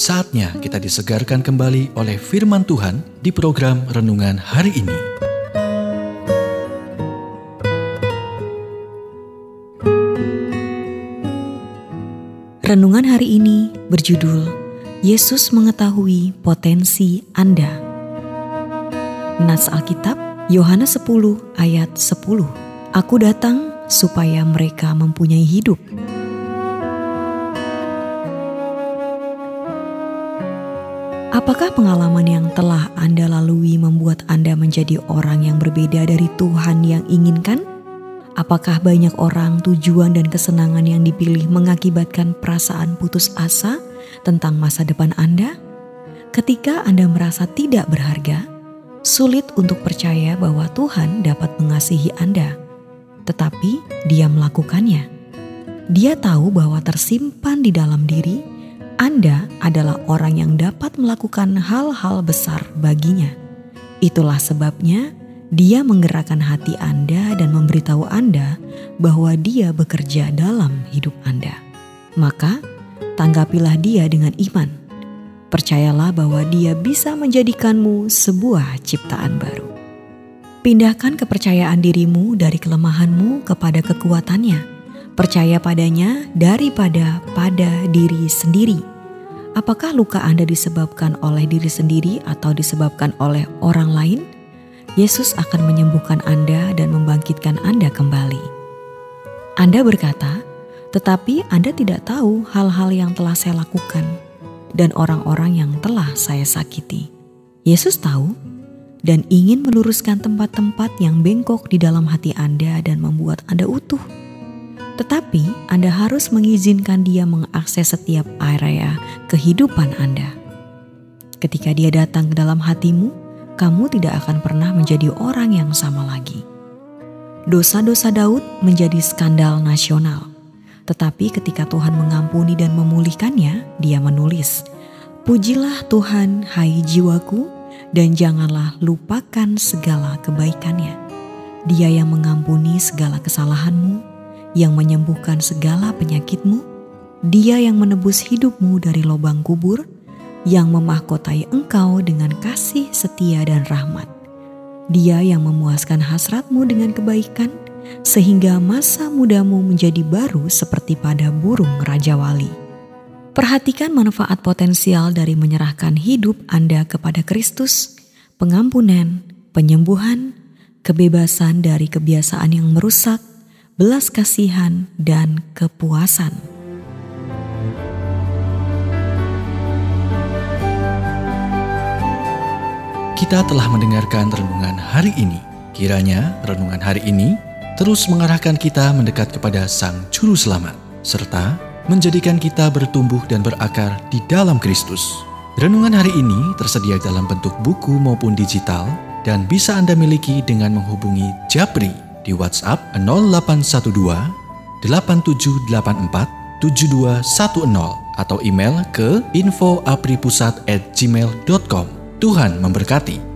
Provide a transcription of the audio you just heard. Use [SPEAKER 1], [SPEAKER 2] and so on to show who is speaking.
[SPEAKER 1] Saatnya kita disegarkan kembali oleh firman Tuhan di program renungan hari ini.
[SPEAKER 2] Renungan hari ini berjudul Yesus mengetahui potensi Anda. Nas Alkitab Yohanes 10 ayat 10. Aku datang supaya mereka mempunyai hidup Apakah pengalaman yang telah Anda lalui membuat Anda menjadi orang yang berbeda dari Tuhan yang inginkan? Apakah banyak orang tujuan dan kesenangan yang dipilih mengakibatkan perasaan putus asa tentang masa depan Anda? Ketika Anda merasa tidak berharga, sulit untuk percaya bahwa Tuhan dapat mengasihi Anda, tetapi Dia melakukannya. Dia tahu bahwa tersimpan di dalam diri anda adalah orang yang dapat melakukan hal-hal besar baginya. Itulah sebabnya dia menggerakkan hati Anda dan memberitahu Anda bahwa dia bekerja dalam hidup Anda. Maka, tanggapilah dia dengan iman. Percayalah bahwa dia bisa menjadikanmu sebuah ciptaan baru. Pindahkan kepercayaan dirimu dari kelemahanmu kepada kekuatannya. Percaya padanya daripada pada diri sendiri Apakah luka Anda disebabkan oleh diri sendiri atau disebabkan oleh orang lain? Yesus akan menyembuhkan Anda dan membangkitkan Anda kembali. Anda berkata, "Tetapi Anda tidak tahu hal-hal yang telah saya lakukan dan orang-orang yang telah saya sakiti." Yesus tahu dan ingin meluruskan tempat-tempat yang bengkok di dalam hati Anda dan membuat Anda utuh. Tetapi Anda harus mengizinkan dia mengakses setiap area kehidupan Anda. Ketika dia datang ke dalam hatimu, kamu tidak akan pernah menjadi orang yang sama lagi. Dosa-dosa Daud menjadi skandal nasional. Tetapi ketika Tuhan mengampuni dan memulihkannya, dia menulis, Pujilah Tuhan hai jiwaku dan janganlah lupakan segala kebaikannya. Dia yang mengampuni segala kesalahanmu yang menyembuhkan segala penyakitmu, Dia yang menebus hidupmu dari lubang kubur, yang memahkotai engkau dengan kasih setia dan rahmat. Dia yang memuaskan hasratmu dengan kebaikan, sehingga masa mudamu menjadi baru seperti pada burung Raja Wali. Perhatikan manfaat potensial dari menyerahkan hidup Anda kepada Kristus, pengampunan, penyembuhan, kebebasan dari kebiasaan yang merusak, belas kasihan, dan kepuasan.
[SPEAKER 1] Kita telah mendengarkan renungan hari ini. Kiranya renungan hari ini terus mengarahkan kita mendekat kepada Sang Juru Selamat, serta menjadikan kita bertumbuh dan berakar di dalam Kristus. Renungan hari ini tersedia dalam bentuk buku maupun digital dan bisa Anda miliki dengan menghubungi Japri di WhatsApp 0812 8784 7210 atau email ke infoapripusat@gmail.com. Tuhan memberkati.